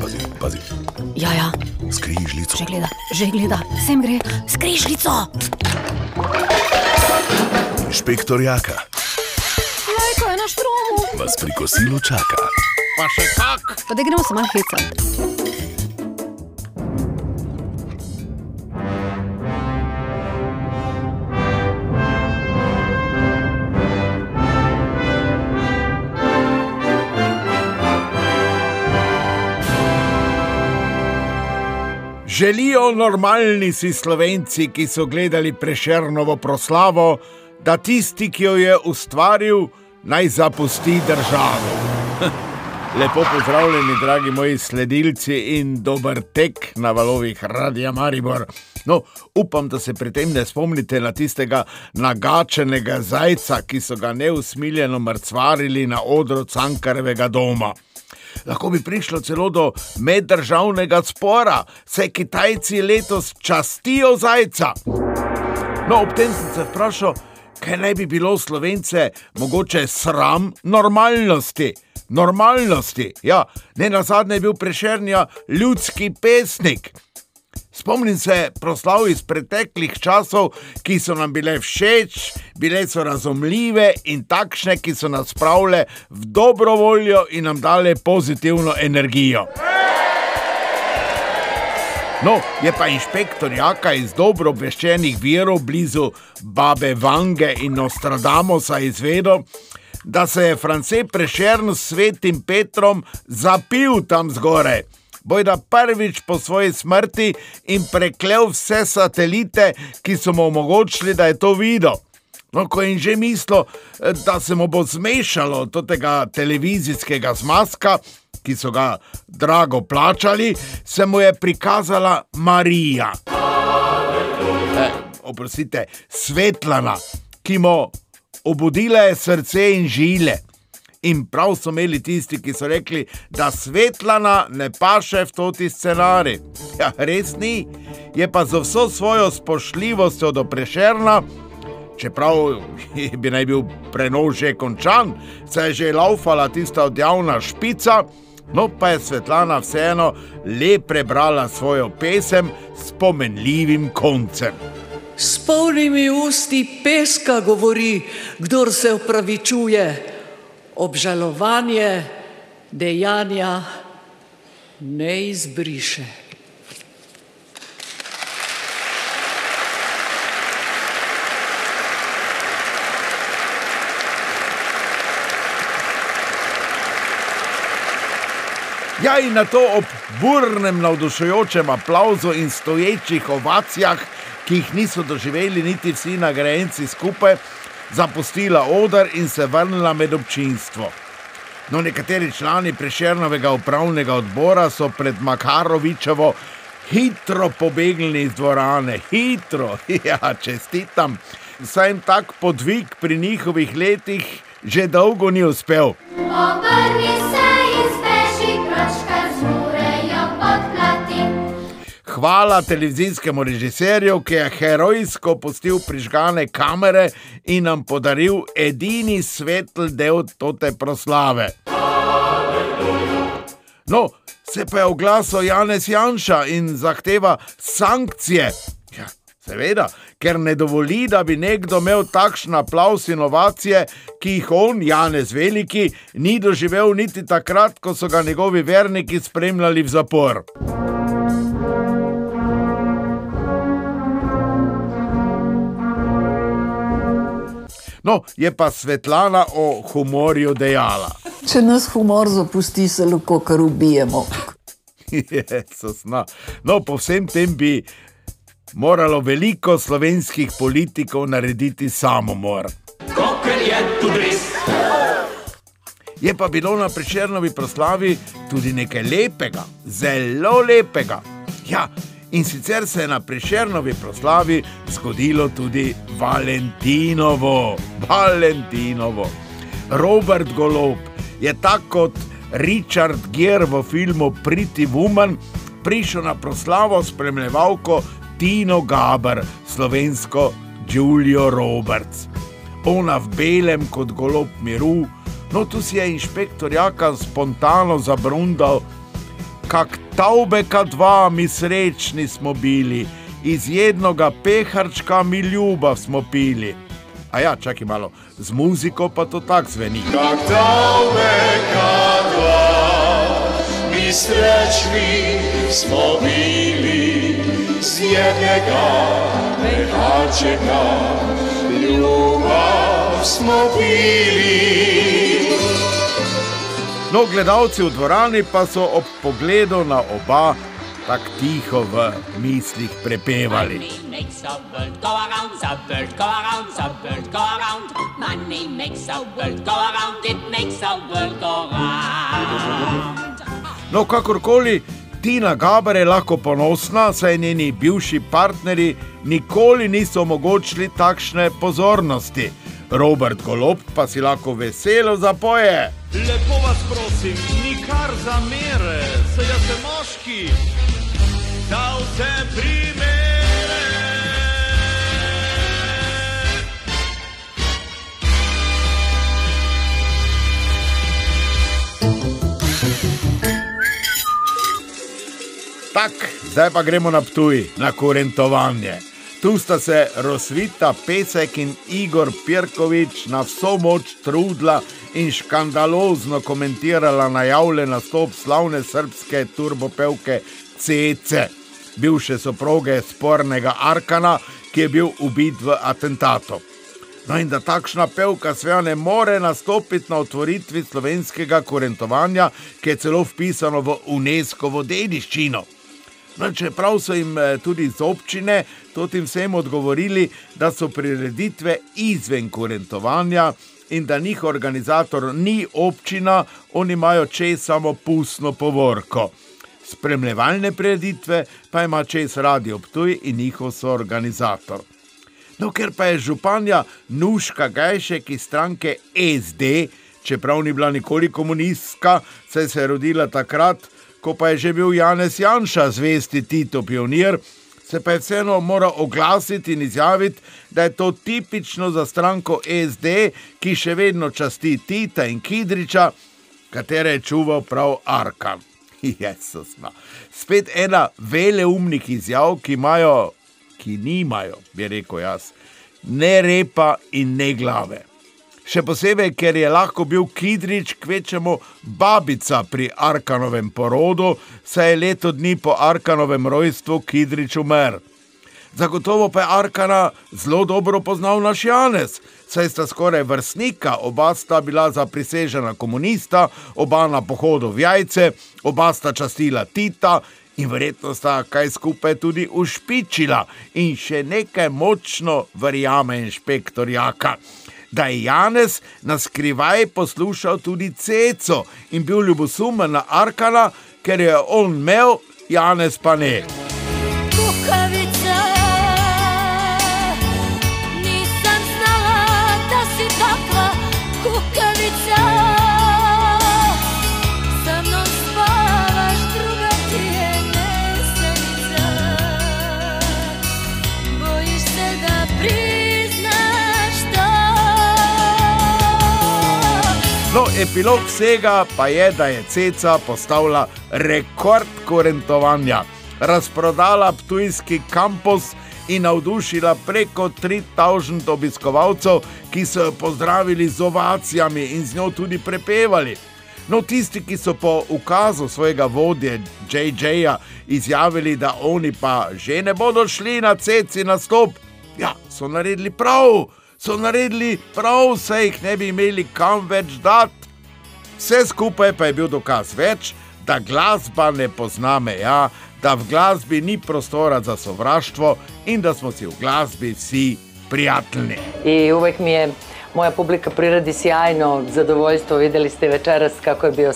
Pazi, pazi, Ja, ja, skrižljico. že gleda, že gleda, sem gre, skrižljico. Inšpektor Jaka Lajko je na štromu. vas pri kosilu čaka. Pa še kak. Pa da gremo se malo hecati. Želijo normalni si slovenci, ki so gledali prešernovo proslavo, da tisti, ki jo je ustvaril, naj zapusti državo. Lepo pozdravljeni, dragi moji sledilci in dober tek na valovih Radia Maribor. No, upam, da se pri tem ne spomnite na tistega nagačenega zajca, ki so ga neusmiljeno mrcvarili na odru Cankarevega doma. Lahko bi prišlo celo do meddržavnega spora, saj Kitajci letos častijo zajca. No, ob tem sem se vprašal, kaj naj bi bilo slovence, mogoče sram normalnosti. Normalnosti, ja, ne na zadnje je bil prešernja ljudski pesnik. Spomnim se proslav iz preteklih časov, ki so nam bile všeč, bile so razumljive in takšne, ki so nas spravile v dobro voljo in nam dale pozitivno energijo. No, je pa inšpektor Jaka iz dobro obveščenih virov blizu Babe Vange in Nostradamusa izvedel, da se je France Prešern s svetim Petrom zapil tam zgoraj. Bojda prvič po svoji smrti in preklel vse satelite, ki so mu omogočili, da je to videl. No, ko je že mislil, da se mu bo zmešalo do tega televizijskega zmaska, ki so ga drago plačali, se mu je prikazala Marija. E, oprostite, Svetlana, ki mu obudila je srce in žile. In prav so imeli tisti, ki so rekli, da Svetlana ne paše v toti scenarij. Ja, res ni, je pa z vso svojo spoštljivostjo do prešerna, čeprav bi naj bil prenos že končan, saj je že laufala tista odjavna špica. No, pa je Svetlana vseeno le prebrala svojo pesem s pomenljivim koncem. S polnimi usti peska govori, kdor se opravičuje. Obžalovanje dejanja ne izbriše. Ja, in na to ob burnem, navdušujočem aplauzu in stoječih ovacijah, ki jih niso doživeli niti vsi nagrajenci skupaj, zapustila odr in se vrnila med občinstvo. No, nekateri člani prešernovega upravnega odbora so pred Makarovičevo hitro pobegnili iz dvorane, hitro, ja, čestitam. Saj jim tak podvig pri njihovih letih že dolgo ni uspel. Obrni se Hvala televizijskemu režiserju, ki je herojsko pustil prižgane kamere in nam podaril edini svetl del te proslave. No, se pa je oglasil Janez Janša in zahteva sankcije. Ja, seveda, ker ne dovoli, da bi nekdo imel takšen aplaus inovacije, ki jih on, Janez Veliki, ni doživel niti takrat, ko so ga njegovi verniki spremljali v zapor. No, je pa Svetlana o humorju dejala. Če nas humor zapusti, se lahko kar ubijemo. Jezus, no. no, po vsem tem bi moralo veliko slovenskih politikov narediti samomor. Je pa bilo na prešernovi proslavi tudi nekaj lepega, zelo lepega. Ja, in sicer se je na prešernovi proslavi zgodilo tudi Valentinovo. Valentinovo. Robert Golob je tako kot Richard Gere v filmu Pretty Woman prišel na proslavo spremljevalko Tino Gaber, slovensko Julio Roberts. Ona v belem kot golob miru, No, tu si je inšpektor Jaka spontano zabrundal, kak taubeka dva mi srečni smo bili, iz jednoga peharčka mi ljubav smo pili. A ja, čakaj malo, z muziko pa to tak zveni. Kak daleka dva, mi srećni smo bili, z jednega pehačeka ljubav smo pili. No, gledalci v dvorani pa so ob pogledu na oba tako tiho v mislih prepevali. No, kakorkoli, Tina Gaber je lahko ponosna, saj njeni bivši partnerji nikoli niso omogočili takšne pozornosti. Robert Golob pa si lahko veselo zapoje. Lepo vas prosim, nikar zamere, saj jaz sem moški, da vse primere. Tak, zdaj pa gremo na Ptuj, na kurentovanje. Tu sta se Rosvita Pesek in Igor Pirkovič na vso moč trudila in škandalozno komentirala najavljen nastop slavne srpske turbopevke Cece, bivše soproge spornega Arkana, ki je bil ubit v atentatu. No in da takšna pevka sveda ne more nastopiti na otvoritvi slovenskega kurentovanja, ki je celo vpisano v UNESCO dediščino. No, čeprav so jim eh, tudi iz občine tudi vsem odgovorili, da so prireditve izven kurentovanja in da njih organizator ni občina, oni imajo čez samo pustno povorko. Spremljevalne prireditve pa ima čez Radio Ptuj in njihov soorganizator. No, ker pa je županja Nuška Gajšek iz stranke SD, čeprav ni bila nikoli komunistka, saj se je rodila takrat, ko pa je že bil Janez Janša, zvesti Tito pionir, se pa je vseeno moral oglasiti in izjaviti, da je to tipično za stranko SD, ki še vedno časti Tita in Kidriča, katere je čuval prav Arkan. Jezus, ma. Spet ena veleumnih izjav, ki imajo, ki nimajo, bi rekel jaz, ne repa in ne glave. Še posebej, ker je lahko bil Kidrič kvečemu babica pri Arkanovem porodu, saj je leto dni po Arkanovem rojstvu Kidrič umrl. Zagotovo pa je Arkana zelo dobro poznal naš Janez, saj sta skoraj vrstnika, oba sta bila zaprisežena komunista, oba na pohodu v jajce, oba sta častila Tita in verjetno sta kaj skupaj tudi ušpičila in še nekaj močno verjame inšpektor Jaka. Da je Janez na skrivaj poslušal tudi Ceco in bil ljubosumen na Arkana, ker je on imel, Janez pa ne. Epilog vsega pa je, da je Ceca postavila rekord korentovanja, razprodala Ptujski kampus in navdušila preko 3000 obiskovalcev, ki so jo pozdravili z ovacijami in z njo tudi prepevali. No, tisti, ki so po ukazu svojega vodje JJ-ja izjavili, da oni pa že ne bodo šli na ceci nastop, ja, so naredili prav, so naredili prav, saj jih ne bi imeli kam več dati. Vse skupaj pa je bil dokaz več, da glasba ne pozna meja, da v glasbi ni prostora za sovraštvo in da smo si v glasbi vsi prijatelji. I uvek mi je moja publika priradi sjajno zadovoljstvo. Videli ste večeras kako je bio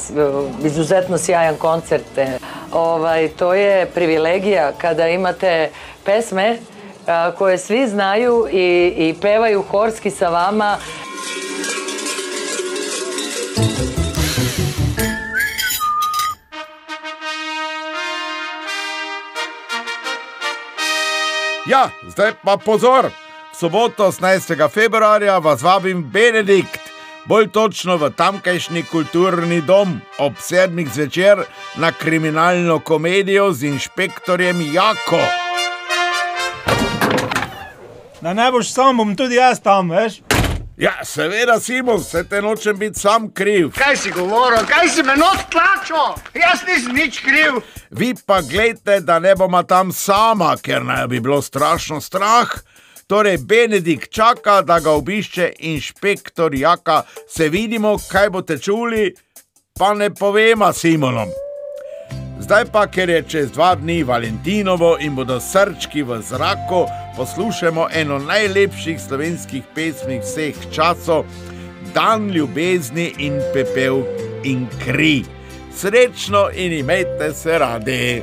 izuzetno sjajan koncert. E, Ovaj, to je privilegija kada imate pesme a, koje svi znaju i, i pevaju horski sa vama. Ja, zdaj pa pozor! V soboto 18. februarja vas vabim Benedikt, bolj točno v tamkajšnji kulturni dom ob sedmih zvečer na kriminalno komedijo z inšpektorjem Jako. Da ne boš sam, bom tudi jaz tam, veš? Ja, seveda, Simon, se te nočem biti sam kriv. Kaj si govoril, kaj si me not tlačil? Jaz nisem nič kriv. Vi pa gledajte, da ne bomo tam sama, ker naj bi bilo strašno strah. Torej, Benedikt čaka, da ga obišče inšpektor Jaka. Se vidimo, kaj boste čuli, pa ne povema Simonom. Zdaj pa, ker je čez dva dni Valentinovo in bodo srčki v zraku, poslušamo eno najlepših slovenskih pesmi vseh časov, Dan ljubezni in pepel in kri. Srečno in imejte se radi.